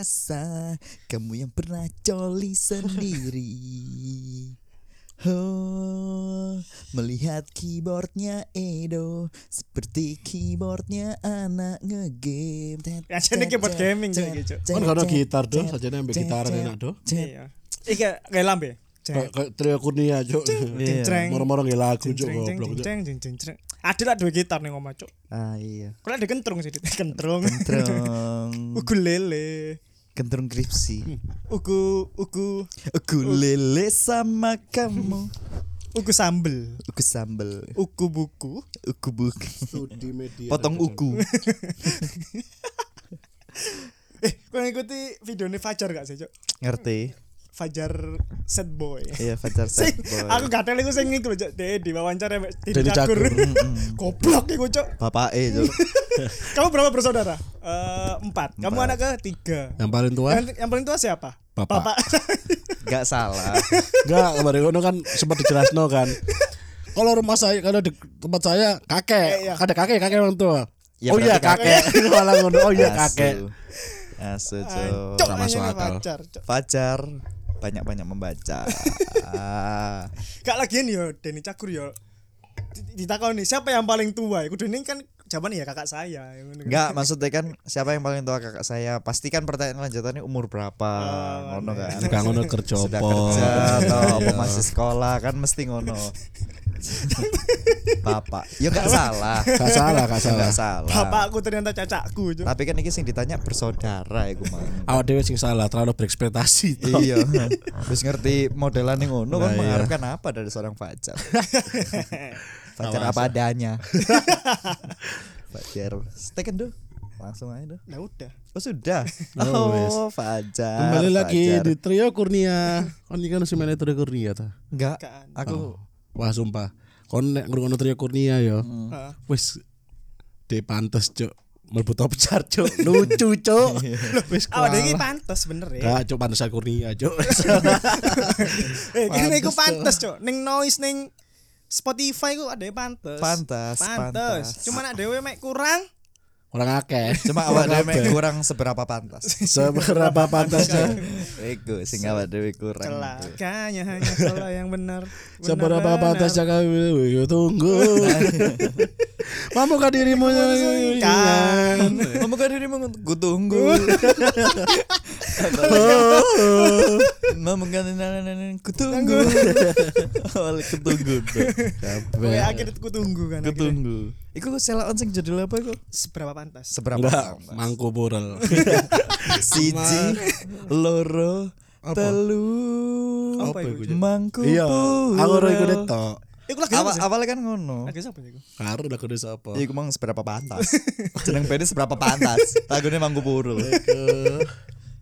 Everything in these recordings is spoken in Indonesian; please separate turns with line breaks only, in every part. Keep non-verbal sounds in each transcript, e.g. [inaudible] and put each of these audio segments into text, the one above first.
rasa kamu yang pernah coli sendiri. Oh, melihat keyboardnya Edo seperti keyboardnya anak ngegame.
Ya, jadi keyboard gaming gitu.
Kan kalau gitar doh, ambek
tet,
gitar enak doh.
tet.
Iya. Iki kayak lambe.
Kayak trio kurnia cuk.
Iya.
Moro-moro nggih lagu cuk goblok.
Ada lah dua gitar nih ngomong cuk.
Ah iya.
Kalau ada kentrung sih, [laughs] kentrung.
Kentrung, [laughs]
Ukulele.
Kentrung kripsi.
Uku uku
Ukulele sama kamu.
uku sambel.
Uku sambel.
Uku buku.
Uku buk.
Studi media.
Potong uku. [laughs]
Eh, kau ngikuti video ini Fajar gak sih, Cok?
Ngerti?
Fajar set boy.
Iya [laughs]
Sing,
sad boy.
aku gak teli aku sing iku lho, Cok. Dek di wawancara mbak Tini
Tini
Cakur. [laughs] Goblok iku, Cok.
Bapak eh Cok. [laughs]
Kamu berapa bersaudara? Eh, empat. Kamu anak ke tiga.
Yang paling tua?
Yang, yang paling tua siapa?
Bapak.
Gak salah.
Enggak, kemarin ngono kan sempat dijelasno kan. Kalau rumah saya kalau di tempat saya kakek,
Eh, iya.
ada kakek, kakek orang tua.
Ya,
oh iya kakek, malah ngono. Oh iya
Asu.
kakek.
Asu
Cok,
Cok.
Gak masuk akal.
Fajar, Cok.
Banyak-banyak membaca. [laughs]
Lagi nih yo, Denny Cakur yo. Ditakon nih, siapa yang paling tua? Iku Denny kan zaman ya kakak saya. kan.
Enggak, maksudnya kan siapa yang paling tua kakak saya? Pastikan pertanyaan lanjutannya umur berapa?
Oh,
ngono kan.
Enggak ngono kerja
Sudah
apa.
kerja atau apa
Iya.
masih sekolah kan mesti ngono. [laughs] Bapak, ya gak salah.
Gak salah, gak salah.
Gak salah.
Bapakku ternyata cacakku, Cok.
Tapi kan ini sing ditanya bersaudara iku mang.
Awak dhewe sing salah, terlalu berekspektasi.
iya. Terus ngerti modelan yang ngono kan
Nah, iya.
mengharapkan apa dari seorang Fajar? Fajar [laughs]
Awas.
apa adanya. [laughs] Fajar, steken tuh. Langsung aja tuh.
Nah udah.
Oh sudah.
Oh.
Oh, Fajar.
Kembali lagi
Fajar.
di trio Kurnia. Kon iki kan semeneh trio Kurnia ta.
enggak.
Kan.
Aku
Wah sumpah. Kon nek ngrungokno trio Kurnia ya.
Heeh.
Wis de pantes, Cuk. Mlebu top chart, Cuk. Lucu, Cuk. [laughs] Wis
Awak iki
kalah.
pantes bener ya.
Gak, Cuk, pantes Kurnia, Cuk. [laughs]
Eh, kene iku
Pantes,
Cok. Ning noise ning Spotify ku ada pantes.
Pantes, pantes.
Pantes. Cuma nek dhewe mek kurang
Orang akeh. [laughs]
cuma awak dhewe kurang seberapa pantas. [laughs]
Seberapa pantasnya? [laughs]
Iku sing awak dhewe kurang.
celakanya hanya salah yang benar.
Seberapa
Benar-benar.
pantasnya kami tunggu. Mamukah dirimu
Kan.
Kamu kan dirimu ku tunggu. Mama [laughs] kan ku tunggu. Awal ku tunggu.
Kowe akhirnya ku tunggu kan.
Ku
akhirnya.
tunggu. Iku selaan sing judul apa iku?
Seberapa pantas?
Seberapa? Pantas?
mangku purel. [laughs]
Siji, loro,
Apa?
telu.
Apa iku?
Mangku
Iya, aku ora iku
pura.
tok.
Iku lagi apa
Awal awalnya kan ngono.
Lagi siapa iku?
Karo udah kudu sapa?
Iku mang seberapa pantas. Jeneng band seberapa pantas. [laughs] Lagune Mangku Purul.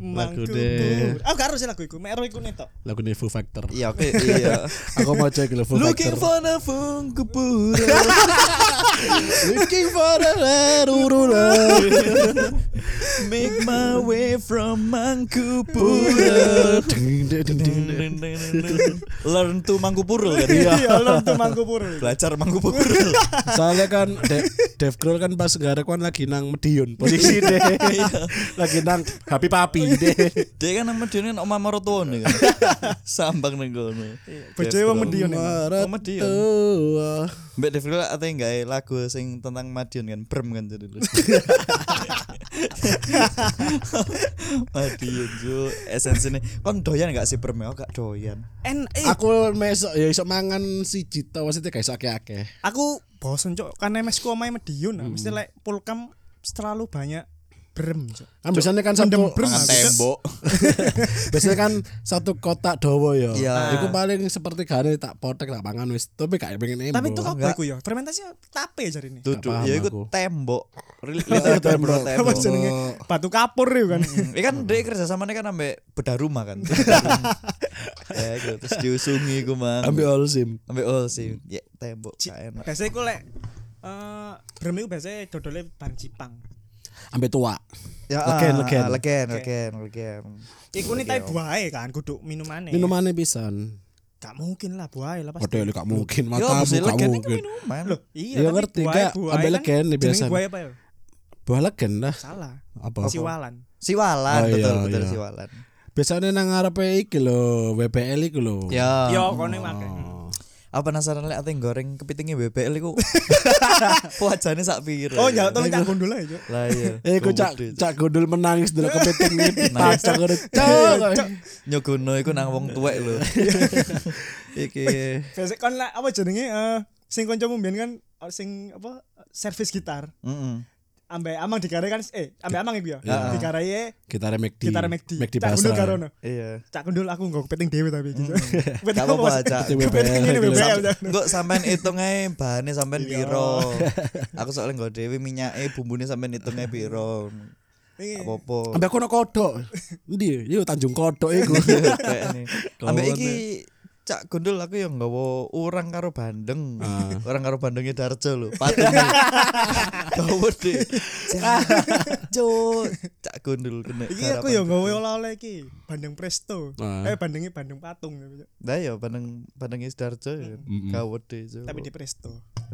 Lagu.
Pur. Aku gak harus lagu iku, mek ero iku netok.
Lagu Full Factor.
Iya oke iya. [laughs]
Aku mau cek Full
Looking
Factor.
for the Mangku Purul. [laughs]
Looking for the Rurula.
Make my way from Mangku Purul.
Ding ding ding ding.
Learn to Mangku Purul kan.
Iya, [laughs] lo tuh Mangku Pur.
Belajar Mangku Purul.
Soalnya kan De- Dev Grohl kan pas garek kan lagi nang Medion posisi deh. lagi nang Happy Papi.
Dia [laughs] kan nama dia kan oma marotuone kan. Sambang ning kono.
Bojoe wong Medion
Oh, Medion. Mbak Dev Grohl ate gawe lagu sing tentang Madiun kan, Brem kan jadi lu. [laughs] Madiun ju esensi nih. Kon doyan gak sih Brem? Aku gak doyan.
En eh
Aku mesok ya iso mangan siji to maksudnya gak iso akeh-akeh.
aku bosen cok karena mesku omae Medion nah. mesti lek pulkam terlalu banyak berem cok.
Kan biasanya kan satu
brem.
Tembok. [laughs]
biasanya kan satu kotak dawa ya.
Iya.
Iku paling seperti gane tak potek tak pangan wis. Tapi gak pengen embo.
Tapi itu apa iku ya? Fermentasi tape jar ini.
Paham
ya
aku.
iku tembok. Real-
Oh,
literal
tembok.
Apa jenenge? Batu kapur itu kan.
Hmm, Ini kan dia kerja sama kan ambek bedah rumah kan. [laughs] ya gitu terus diusungi ku mang.
ambil all sim.
Ambek all sih. Ya tembok gak enak.
Biasanya iku lek eh brem iku biasanya dodole bahan cipang.
Ambil tua.
Ya
Legen,
ah,
legen.
legen,
Oke.
legen, legen.
Iku nih tai buahe kan kudu minumane.
Minumannya pisan.
Gak mungkin lah buahe lah pasti.
Waduh, gak mungkin.
Ya
Matamu
mesti
gak
legen
mungkin.
minuman.
Loh, iya
Ya
tapi
ngerti, Ambil
kan
legen biasa.
Buahe apa ya?
Buah legen lah.
Salah.
Apa?
Siwalan.
Siwalan
Oh, iya,
betul betul
iya.
siwalan.
Biasanya nang ngarepe iki lho, WPL iku lho.
Ya.
Yo kono make.
Apa penasaran lek ate goreng kepitingnya BBL iku. [laughs] Wajane sak piro.
Oh, ya tolong cak gondol ae, Cuk.
Lah iya.
Eh, ku cak
Cuk.
cak gondol menangis dulu kepiting iki pacak ngono. Cok.
nyogono iku nang wong tuwek lho. [laughs] [laughs] Iki
kan lah apa jenenge eh sing kancamu mbiyen kan sing apa servis gitar.
heeh.
Ambek amang dikare kan eh ambek amang iku ya.
Iya.
Dikare
Gitar McD.
gitar McD.
McD
Cak
Basra.
karono.
Iya.
Cak gondol aku nggo kepiting dhewe tapi gitu. [laughs]
Gak apa-apa, Cak. Enggak sampean hitung ae bahane sampean
Iya.
piro. [laughs] Aku soalnya nggo dhewe minyake bumbune sampean hitung ae piro. Apa-apa.
Ambek kono kodok. Endi? Yo Tanjung Kodok iku.
Kayaknya. [laughs] Ambek iki Cak Gondol aku yang nggawa orang karo Bandeng.
Ah.
Orang karo Bandengnya Darjo lho. Patungnya. [laughs] Gawe deh. Cuk, [laughs] Cak Gondol kena.
Iki aku yo nggawe oleh-oleh iki. Bandeng Presto.
Ah.
Eh bandengnya Bandeng Patung.
Lah ya Bandeng Bandengnya Darjo ya. Gawe deh. Cuk.
tapi di Presto.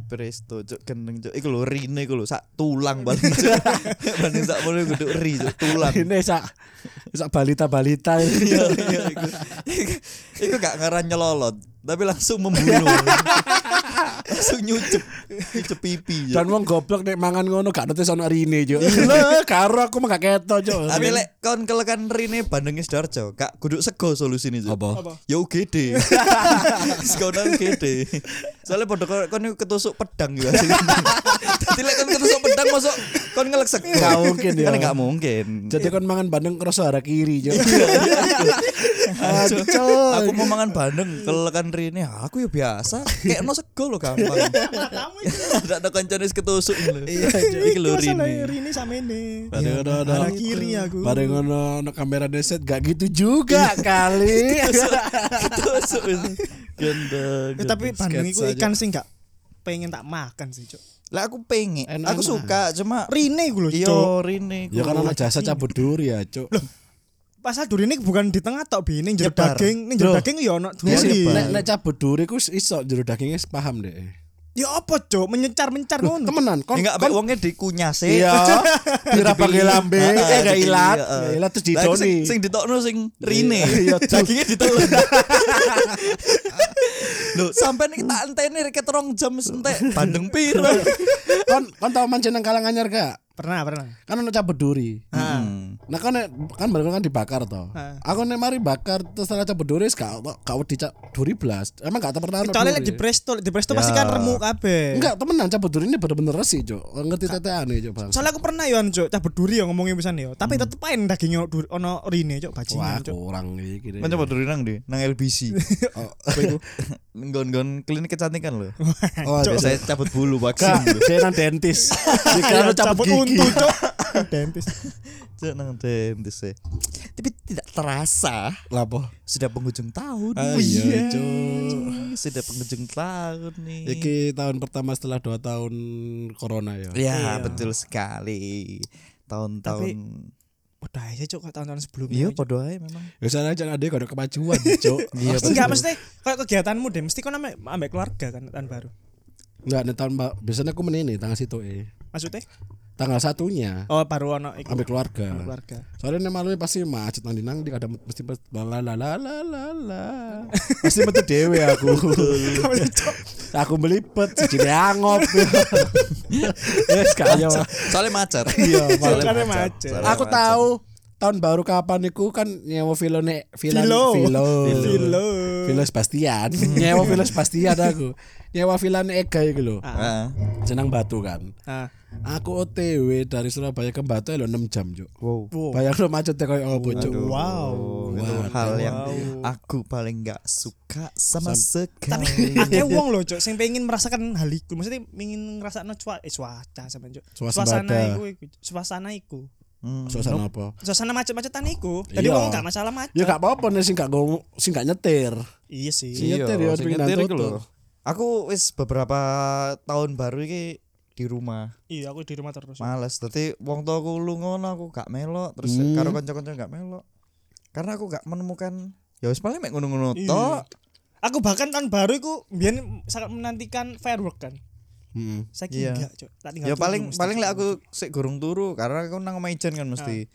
Presto cuk gendeng cuk. Iku lho rine iku lho sak tulang [laughs] paling. [laughs] Bandeng sak mono kudu ri cuk tulang.
Ini sak sak balita-balita.
Iya iya iku. Iku- Iku gak ngaran nyelolot, tapi langsung membunuh. Langsung nyucep, nyucep pipi.
Dan wong goblok nek mangan ngono gak ngerti sono rine yo. Lho, karo aku mah gak keto, Cuk.
Tapi lek kon kelekan rine Bandengnya Sidoarjo, gak kudu sego solusine.
Apa?
Apa?
Ya UGD. [laughs] Sekono UGD. Soalnya kon kon iku ketusuk pedang ya. [laughs] Dadi lek kon ketusuk pedang masuk kon ngelek sego.
Gak mungkin ya.
Kan gak mungkin.
Jadi kon mangan bandeng kroso arah kiri, Cuk.
Aduh,
Cuk.
aku mau mangan bandeng kelekan rine aku ya biasa kayak no sego lo gampang
Kamu iki. [laughs]
ada ada kancane wis ketusuk lho
Iya,
iki lho
Rini sama ini.
Bareng ono.
Arah kiri aku.
Bareng ono kamera deset gak gitu juga kali.
ketusuk wis gendeng
Eh, tapi bandeng
sketsa
ikan sih enggak pengen tak makan sih, Cuk.
lah aku pengen
Enak,
aku
enak.
suka cuma
Rine lho,
iya
Cuk.
rine
Ya kan ono jasa cabut duri ya, Cuk.
Pasal duri ini bukan di tengah tok bi, ning jero daging, ning jero
Loh.
daging ya ono
Ya,
duri.
nek nek cabut duri ku iso jero dagingnya paham deh.
Ya apa, Cuk? Menyencar-mencar ngono.
Temenan, kon
enggak
kon
ambek wonge dikunyas
Iya, [laughs] dirapake lambe, eh gak ilat,
Iya,
ilat terus didoni.
sing ditokno sing rine. [laughs]
Iya, Cuk.
Dagingnya ditelan. Lho, [laughs] sampean iki tak enteni rek rong jam entek bandeng piro.
Kon kon tau mancing nang kalang anyar gak?
Pernah, pernah.
Kan ono cabut duri.
Hmm.
Nah kan nek- kan bareng kan dibakar toh.
Ah.
Aku nek mari bakar terus setelah cabut duri gak gak wedi duri blas. Emang gak pernah ono
Kecuali lek
duri.
di Presto, di Presto
Ya.
pasti kan remuk kabeh.
Enggak, temenan cabut duri ini bener-bener resi, Cuk. Ngerti teteane, Cuk, Bang.
Soalnya aku pernah yo Cuk, cabut duri yo ngomongin pisan yo. Tapi tetep ae dagingnya dur- ono rine, Cuk, bajingan, Cuk.
kurang iki.
Kan coba dulu nang di nang LBC. [laughs]
Oh, itu? [laughs]
Nggon-nggon klinik kecantikan lho.
Oh, ada
Biasa cabut bulu vaksin
saya nang dentis. [laughs] Dikira cabut gigi.
untu, Cuk. [laughs] Dentis.
Cuk nang dentist e. Tapi tidak terasa
Lapo?
sudah penghujung tahun.
Ah, iya, Cuk.
Sudah penghujung tahun nih.
Iki tahun pertama setelah 2 tahun corona ya.
Ya,
Iya.
betul sekali. Tahun-tahun
Udah aja Cuk kok tahun-tahun sebelumnya.
Iya, podo ae memang.
Ya sana aja ada ada kemajuan, Cuk. [laughs]
Iya,
enggak mesti kayak kegiatanmu deh, mesti kau ambek ambek keluarga kan tahun baru.
Enggak, nih tahun biasanya aku menini tanggal situ eh.
Maksudnya?
Tanggal satunya
Oh, baru ono iku.
ambil keluarga. Soalnya nih malu pasti macet nang nang di kadang mesti pas- la la la la la la la. Pasti metu dewe aku. aku melipet siji angop. [laughs] Kaya.
Soalnya macer.
Iya,
Soalnya macet.
Aku
macet.
tahu tahun baru kapan iku kan nyewa vilo nek villa
Vilo.
vilo
Vilo.
Vilo Sebastian [laughs] nyewa Vilo Sebastian aku nyewa villa nek Ega iku lho
Ah.
jenang batu kan
Ah.
aku OTW dari Surabaya ke Batu ya lho 6 jam cuk
Wow.
Lo macetnya kayak apa cuk
Aduh,
Wow.
itu hal yang
Wow.
aku paling nggak suka sama
Sam-
Tapi
sekali.
akeh wong lho, Cuk, sing pengen merasakan hal iku. Maksudnya pengen ngrasakno cuaca eh cuaca sampean, Cuk.
Suasembada.
Suasana iku, iku. Suasana iku.
Hmm.
suasana apa
Suasana macet-macetan iku. Jadi
Iya.
wong gak masalah macet.
ya gak apa-apa nih sing gak ngomong sing gak nyetir
Iya sih.
Iya. nyetir ya,
sing
pengen
nyetir iku lho. Aku wis beberapa tahun baru iki di rumah
Iya, aku di rumah terus.
males dadi wong tuaku lu ngono aku gak melok terus
Hmm.
karo kanca-kanca gak melok karena aku gak menemukan ya wis paling mek ngono-ngono
Iya.
tok
Aku bahkan tahun baru iku biyen sangat menantikan firework kan.
Hmm.
Saya
Iya.
enggak, Cuk. Tak tinggal
Ya paling
mesti.
paling lek aku sik gurung turu karena aku nang omah ijen kan mesti.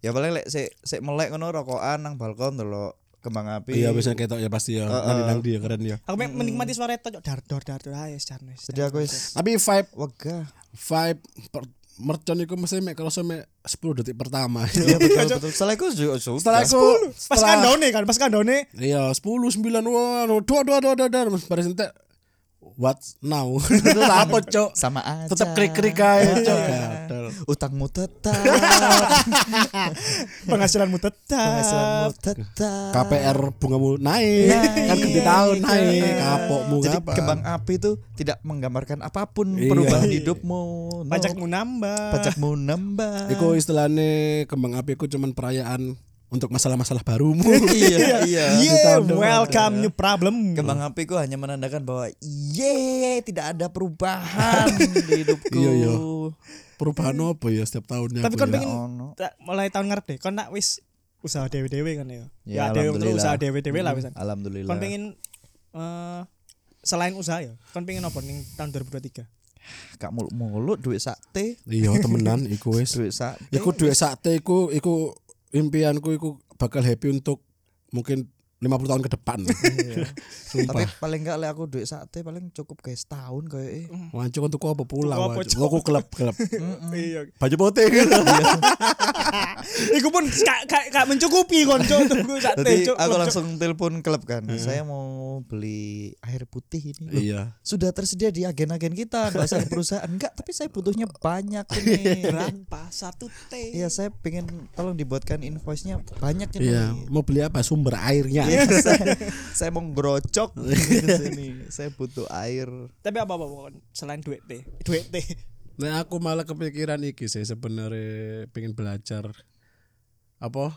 Ya paling lek sik sik melek ngono rokokan nang balkon delok kembang api.
Iya bisa ketok ya pasti ya.
Heeh.
Nang dia keren ya.
Aku mek menikmati suara itu dar dor dar dor ae.
Jadi aku wis
Tapi vibe
wegah.
vibe per, mercon iku mesti mek kalau mek 10 detik pertama.
Iya betul betul. Setelah aku juga sudah.
Setelah aku
pas kandone kan, pas kandone
Iya, 10 9 wah, dua dua dua dua dua baris entek what now? [laughs] Itu apa, Cok?
sama aja.
Tetap krik-krik aja, Cok. Gatel.
Utangmu tetap. [laughs]
penghasilanmu tetap.
Penghasilanmu tetap.
KPR bungamu naik,
Naik.
kan ganti tahun naik, kapokmu
Jadi
apa?
kembang api itu tidak menggambarkan apa pun
Iya.
perubahan hidupmu. No.
Pajakmu nambah.
pajakmu nambah.
Iku istilahnya kembang api ku cuman perayaan untuk masalah-masalah barumu. [laughs]
iya iya.
Yeah,
tahun depan.
welcome new problem.
Kembang api ku hanya menandakan bahwa ye tidak ada perubahan [laughs] di hidupku.
Iya, iya. Perubahan apa ya setiap tahunnya?
Tapi kan pengen mulai tahun ngarep deh. Kon nak wis usaha dewe-dewe kan ya.
Ya,
Ya, dewe terus
alhamdulillah.
usaha dewe-dewe lah wisan.
Alhamdulillah.
Kon pengen eh selain usaha ya, kon pengen apa ning tahun 2023?
gak muluk-muluk duit sakte,
Iya temenan iku wis. [laughs]
duit sakte.
Iku duit sakte iku iku impianku iku bakal happy untuk mungkin 50 tahun ke depan.
Tapi
Sumpah.
paling gak lek aku duit sakte paling cukup kayak setahun kayak
Wancu kan tuku apa pulau
Tuku?
Aku klub klub.
Iya.
Baju putih gitu. [laughs]
Iku pun gak gak gak mencukupi kon cuk tunggu sak
Jadi aku langsung telepon klub kan. Saya mau beli air putih ini.
Iya.
Sudah tersedia di agen-agen kita, bahasa perusahaan. Enggak, tapi saya butuhnya banyak ini.
berapa satu T.
Iya, saya pengen tolong dibuatkan invoice-nya banyak ini.
Iya, mau beli apa? Sumber airnya.
Iya, saya, [laughs] saya mau ngerocok [laughs] di sini. Saya butuh air.
Tapi apa apa selain duit T. Duit T.
Nah, aku malah kepikiran iki sih sebenarnya pengen belajar apa?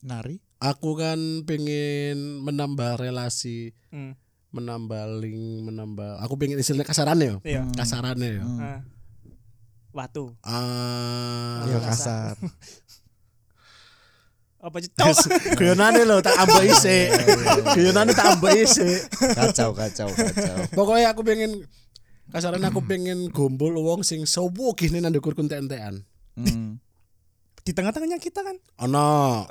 Nari.
Aku kan pengen menambah relasi,
Hmm.
menambah link, menambah. Aku pengen istilahnya kasarannya ya.
Iya.
Kasarannya ya.
Ah. Watu.
Ah,
Iya kasar. [laughs]
Apa cuk?
Guyonane lho tak ambek isik. [laughs] Guyonane tak ambek isik.
Kacau, kacau, kacau.
Pokoknya aku pengen kasaran aku pengen gombol wong sing sewugih nih nang ndukur entek-entekan.
Hmm.
Di tengah-tengahnya kita kan.
Ono. [laughs]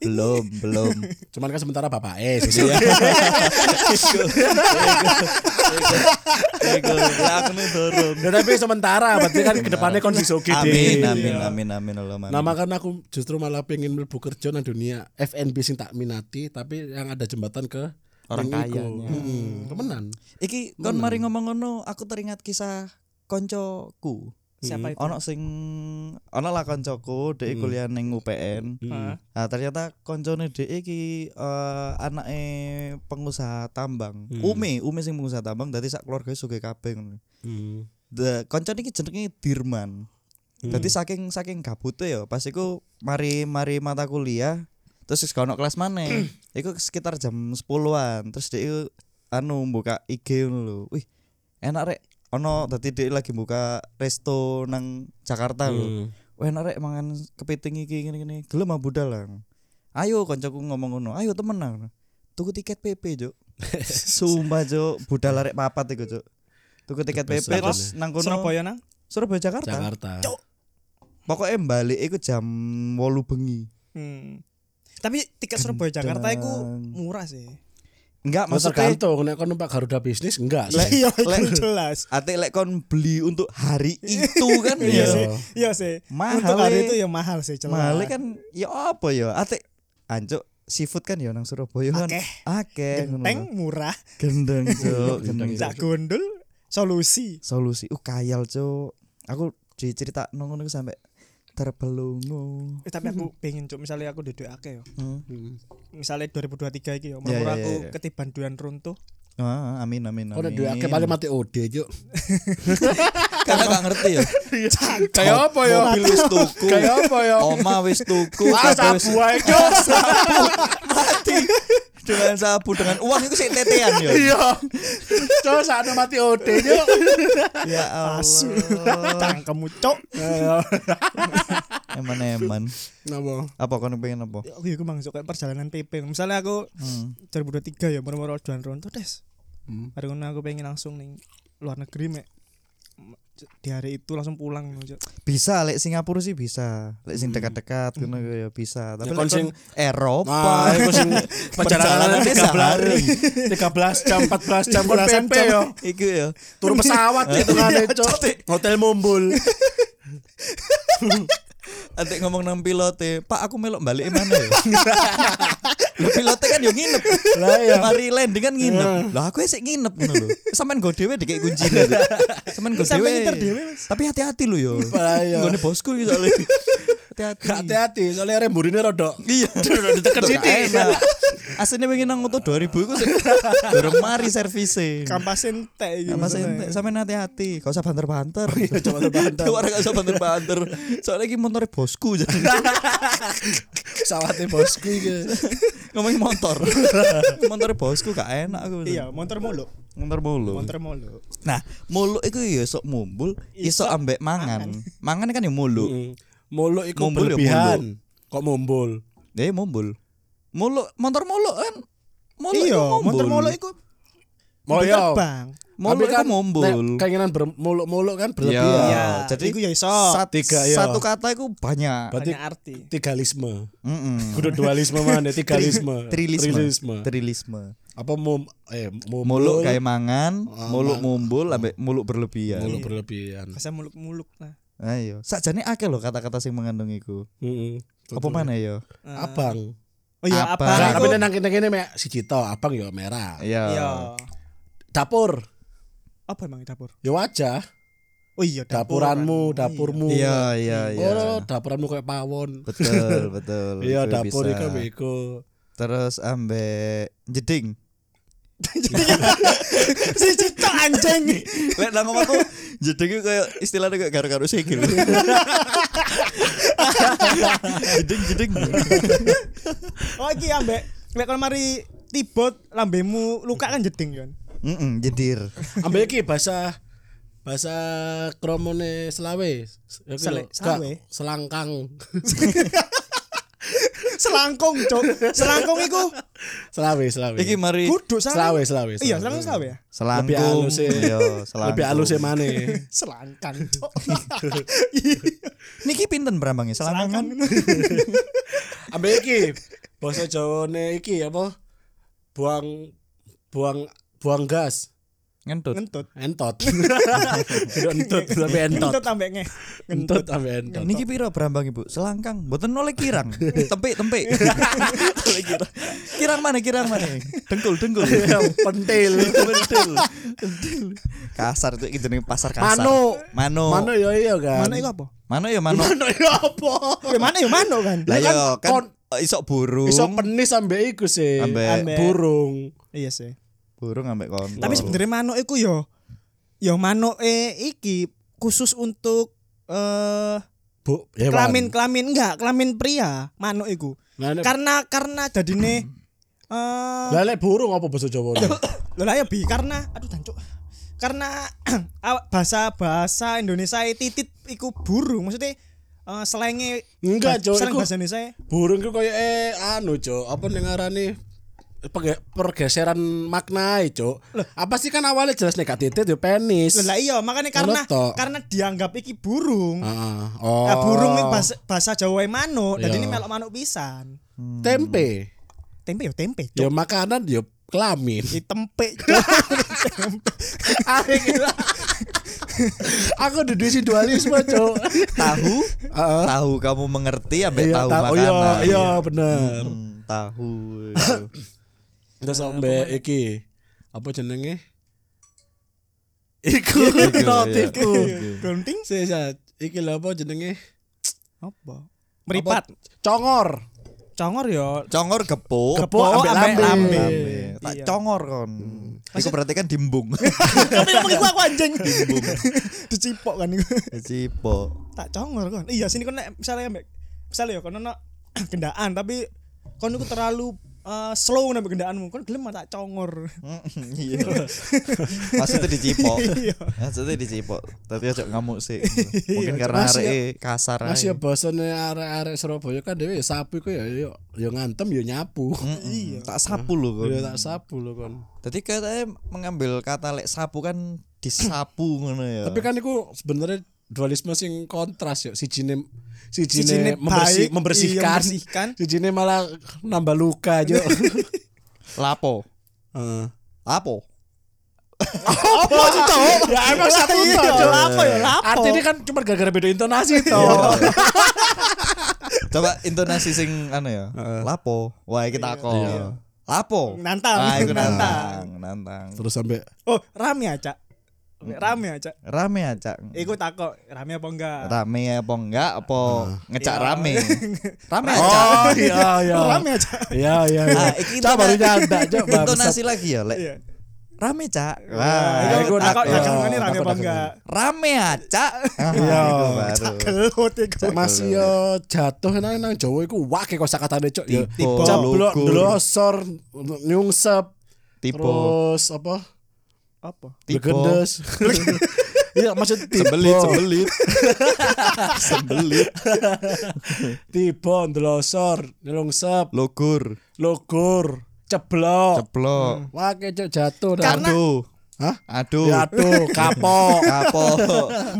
Belum, belum.
Cuman kan sementara bapak eh
nih dorong.
Ya, tapi sementara berarti kan ke depannya kon sih oke
Amin,
deh.
amin, amin, amin, Allahumma.
Nah makanya aku justru malah pengen mlebu kerja nang dunia FNB sing tak minati tapi yang ada jembatan ke
Orang kayanya.
Heeh, temenan.
Iki kon mari ngomong ngono, aku teringat kisah koncoku.
Siapa itu?
Ono sing ono lah koncoku, dhek kuliah ning UPN.
Ah.
Nah, ternyata koncone dhek iki eh anake pengusaha tambang. Umi, Umi sing pengusaha tambang dadi sak keluarga sugih kabeh ngono.
Hmm.
The koncone iki jenenge Dirman. Dadi saking saking gabute ya, pas iku mari mari mata kuliah terus wis ono kelas maneh. [clears throat] iku sekitar jam 10-an. Terus dia iku anu buka IG ngono lho. Wih, enak rek. Ono dadi dia lagi buka resto nang Jakarta lho.
Hmm.
Wah enak rek mangan kepiting iki ngene-ngene. Gelem ah budal lah. Ayo koncoku ngomong ngono. Ayo temenan. Tuku tiket PP, Juk. [laughs] Sumpah, Juk. Budal arek papat iku, Juk. Tuku tiket PP terus nang kono
Surabaya nang.
Surabaya Jakarta.
Jakarta.
Pokoknya balik iku jam 8 bengi.
Hmm. Tapi tiket Surabaya Jakarta
Gendang.
murah sih.
Enggak
Maksudnya
maksudnya
tergantung nek kon numpak Garuda bisnis enggak sih.
Lek-
Iya,
lek-
itu jelas.
Ate lek kon beli untuk hari itu kan
Iya
ya.
sih. Iya sih.
Mahal,
Untuk hari
eh.
itu ya mahal sih jelas.
Mahal kan ya apa ya? Ate ancuk seafood kan ya nang Surabaya kan.
Akeh.
Akeh
Genteng murah.
Gendeng, [laughs] Cuk. Gendeng.
Cak gondol solusi.
Solusi. Uh kayal, Cuk. Aku dicerita ngono iku sampe terbelungu.
Eh, tapi aku pengen cuk misalnya aku duduk akeh yo.
Hmm.
Misalnya 2023 iki yo, menurut
ya,
aku
ya, ya.
ketiban duan runtuh.
Ah, amin amin
Kok
amin.
udah dua akeh paling mati ode juk. [laughs]
Karena gak ngerti ya.
Kayak apa ya?
Mobil wis tuku.
Kayak apa ya?
Oma wis tuku.
Wah,
kabeh wis-
sabu ae juk. [laughs]
mati dengan sabu dengan uang itu sih tetean ya.
Iya. Coba saat mati ode juk.
Ya
Asu.
Allah.
Cangkemmu cuk.
Eman-eman.
Napa?
Apa kau pengen apa?
Aku iku masuk kayak perjalanan PP. Misalnya aku
Hmm.
2023 ya moro-moro duan runtuh des.
Hmm.
Hari aku pengen langsung ning luar negeri mek di hari itu langsung pulang.
Bisa lek Singapura sih bisa. Lek sing dekat-dekat ngono ya bisa. Tapi
Ya,
lek
kon sing-
Eropa
Nah, itu sing [laughs] perjalanan
Perjalanannya
13 13 jam 14 jam kon
Belasan
PP
jam.
yo.
iku ya.
Turun pesawat [laughs] itu kan cok. Hotel Mumbul. [laughs]
Nanti ngomong nang pilote, Pak aku melok balik mana ya? [laughs] Lah pilote kan yo nginep.
Lah iya.
Mari landing kan nginep. Lah aku sik nginep ngono lho. Sampean go dhewe dikek kunci Sampean go
Sampai
dhewe.
nginter dhewe, Mas.
Tapi hati-hati lho yo.
Lah iya.
Nggone bosku iki soalnya. Hati-hati.
Hati-hati soalnya rem burine rodok.
Iya, [laughs]
ditekan
Gak
sithik.
enak. Aslinya pengen nang motor 2000 iku sing durung mari servise.
Kampas entek iki.
Mas
maksudnya.
ente, sampean hati-hati, gak usah banter-banter.
Iya, coba banter-banter.
Keluar gak usah banter-banter. Soalnya iki motornya bosku jadi [laughs]
Pesawatnya bosku iki.
ngomongin motor. motornya bosku gak enak aku.
Iya, motor mulu.
motor mulu.
Motor mulu.
Nah, mulu iku ya sok mumbul, iso ambek mangan. Mangan kan ya mulu.
Mm. Mulu iku
Mumbul ya
berlebihan. Kok mumbul?
Ya mumbul. Mulu motor mulu kan. Mulu
Iya, motor mulu iku
Oh
udah
iya.
terbang.
Mulu iku mumbul.
nek keinginan bermuluk-muluk kan
Iya.
berlebihan.
Iya,
jadi
iku ya iso.
Sat-
Tiga, iya.
Satu kata iku banyak.
Berarti
Banyak arti.
tigalisme.
Mm-mm.
Kudu dualisme mana tigalisme.
Trilisme.
Trilisme.
Trilisme.
Apa mum eh mumbul,
Muluk kayak mangan, muluk
mang-
mumbul ambek muluk berlebihan.
muluk berlebihan.
Bahasa muluk-muluk.
Ayo, sakjane akeh lho kata-kata sing mengandung iku.
Heeh.
Apa mana ya?
Eh,
Abang.
Oh iya?
Nah,
iku?
tapi nang kene mek siji to, abang ya merah.
Iya.
Iya.
Dapur,
Apa emang dapur?
ya wajah.
Oh iya, dapur.
Dapuranmu,
kan.
dapurmu.
Iya, iya, iya.
Oh, dapuranmu kayak pawon.
Betul, betul. [laughs]
Iya, dapur iku iku.
Terus ambek jeding. [laughs]
si cicok anjing.
Lek nang omahku jeding iku kayak istilahnya kayak garu-garu sikil. [laughs] jeding jeding.
Oh iki ambek lek kon mari tibot lambemu luka kan jeding kan.
Heeh, jedir.
Ambek iki bahasa bahasa kromone Selawe. Ya
Selawe?
Selangkang. [laughs]
Selangkung, Cok. Selangkung iku
Selawe, Selawe.
Iki mari
kudu
Selawe, Selawe.
Iya, selangkung selawe ya.
selangkung.
Lebih halus sih.
Iya, selangkung.
Lebih halus e mane. [laughs]
Selangkang, Cok. [laughs]
Niki pinten berambangnya? Selangkung kan?
Ambek iki bahasa Jawane iki apa? Buang buang buang gas.
Ngentut.
Ngentut.
Entot. [laughs] Kudu entut tapi entot.
Ngentut ambek nge.
Entut ambek entot.
Niki piro berambang Ibu? Selangkang. Mboten oleh kirang. [laughs] Tempik. Oleh kirang. Kirang mana? Kirang mana? Dengkul, dengkul. [laughs]
Pentil.
Pentil. Pentil. Kasar itu jenenge pasar kasar.
Mano.
Mano.
Mano ya iya kan.
Mana iku apa?
Mano ya mano.
Mano ya apa?
Ya mana ya mano kan?
Lah
kan
yo kan
kon-
isok burung.
Iso penis ambek iku sih.
Ambek-
Ambek-
burung.
Iya sih.
Burung ambek kon.
Tapi sebenarnya manuk iku yo yo manuk eh iki khusus untuk eh
Bu, hewan.
kelamin kelamin enggak kelamin pria manuk iku
Lah nek
karena karena jadine eh
lah nek burung apa bahasa Jawa?
lho lah ya bi karena aduh tancuk karena [clears throat] bahasa bahasa Indonesia e titit iku burung maksudnya eh selenge
Enggak, Cok,
slang
iku-
bahasa Indonesia e.
burung ku koyo eh anu, Cuk. Apa pege- pergeseran makna Cuk. Apa sih kan awalnya jelas gak titit yo penis.
Lah iya makanya karena
tok.
karena dianggap iki burung
Heeh. Oh.
Nah, burung iki bahasa, bahasa Jawa e manuk jadi
Iya.
ini melok manuk pisan
tempe.
tempe yo tempe
Ya
cok
makanan yo kelamin. [laughs]
Di tempe cok
Aku udah diisi dualisme, Cuk.
tahu?
Heeh.
tahu kamu mengerti
Iya,
tahu
tahu,
makanan.
iya, iya bener.
Hmm, tahu. [laughs]
Terus sampe iki apa jenenge? Iku
Iku,
notifku.
iya.
gunting
Sat. iki lho apa jenenge?
apa meripat
Apa? Congor.
congor yo
Congor gepuk.
Gepuk ambek lambe.
lambe. Tak
Iya.
congor kon. Iku berarti kan dimbung. [laughs]
tapi ngomong iku aku anjing [laughs] dicipok kan iku
Cipo.
tak congor kan iya sini kon nek misalnya ambek misalnya ya kon ono [clears throat] gendaan tapi kon iku terlalu eh, slow nambah gendaanmu kan gelem tak congor.
Iya. Maksudnya dicipok.
Iya.
Maksudnya dicipok. Tapi aja ngamuk sih. [laughs] Mungkin
Iya,
karena
masih
areke kasar
Mas ya bosone arek-arek Surabaya kan dhewe ya sapu iku ya yo yo ngantem yo nyapu.
Iya. Tak sapu lho kon.
Yo tak sapu lho kon.
Tadi katanya mengambil kata lek sapu kan disapu ngono ya.
Tapi kan iku sebenarnya dualisme sing kontras yo sijine
Sijine
sijine membersih,
baik,
membersihkan,
iya, membersihkan.
sijine malah nambah luka yo. [laughs]
lapo.
Heeh.
Lapo.
Apa sih, Cok?
Ya emang satu
Iya,
toh, Cok.
lapo ya, lapo.
Artinya kan cuma gara-gara beda intonasi toh.
Iya. Coba intonasi sing anu ya. Lapo. Wah, kita kok.
Iya.
Lapo.
Nantang,
Ah,
nantang.
nantang, nantang.
Terus sampai
Oh, rame aja. Rame aja.
Rame aja.
Iku takok rame apa enggak?
Rame apa enggak apa ngecak
Iya.
rame. [laughs] Rame aja.
Oh iya iya. [laughs]
Rame aja.
Iya iya. iya.
Ah, iki
Cak baru cok bangsat.
Intonasi lagi ya, Lek.
Iya.
Rame, Cak.
Nah,
Wah,
iku takok dagangannya rame apa enggak?
rame aja. Ah,
Iya.
iku baru.
Gelut iku.
Mas yo jatuh nang nang Jawa iku wake kosakatane cok.
Tipe,
Cablok
lugur.
ndlosor nyungsep
Tipe
terus apa?
Apa?
Legendes. Iya maksud [laughs] tipe.
Sembelit, sembelit. sembelit.
Tipe [laughs] ndlosor nyungsep
Logur,
logur ceblok.
ceplok.
Wake cok jatuh nang-
Karena-
Aduh.
Hah?
Aduh.
Ya aduh kapok. [laughs]
Kapok.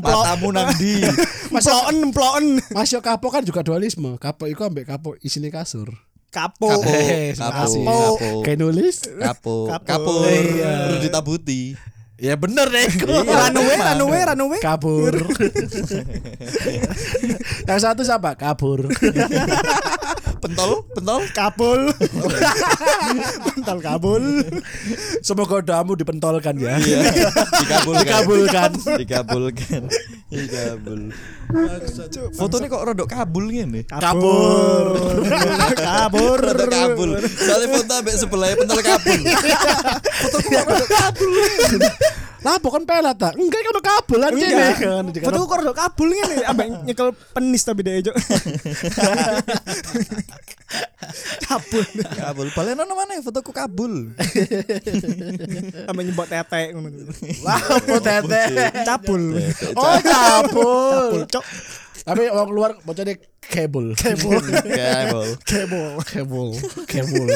Matamu nang ndi?
Emploen, emploen.
Mas yo kapok kan juga dualisme. Kapok iku ambek kapok isine kasur.
Kapo.
Eh, makasih.
Kapok.
Kayak nulis?
Kapok.
Kapok.
Kapur.
Iya.
Perlu ditabuti.
Ya bener deh.
Runaway, runaway, runaway.
kabur. [laughs] Yang satu siapa? Kabur. [laughs]
Pentol, pentol.
Kabul. [laughs] Pentol kabul.
Semoga doamu dipentolkan ya.
Iya. Dikabulkan.
Dikabulkan.
Dikabulkan. Dikabul. Fotonya kok rodok kabul ngene.
Kabur. Kabur.
Rodok kabul. Soalnya foto ambek sebelahnya pentol kabul. [laughs] Foto kok rodok kabul.
Lah bukan pelat tak? Enggak kan kabul aja
Enggak.
nih.
Foto kok rodok kabul ngene ambek nyekel penis tapi dia ejo. [laughs] Kabul.
Kabul. Balen ono mana fotoku kabul.
Ambek nyebot tetek ngono.
Lah apa tete?
Cabul.
Oh kabul.
Cabul, cok.
Tapi orang luar bocahnya kabel. Kabel.
Kabul.
Kebol.
Kabel. Kabel.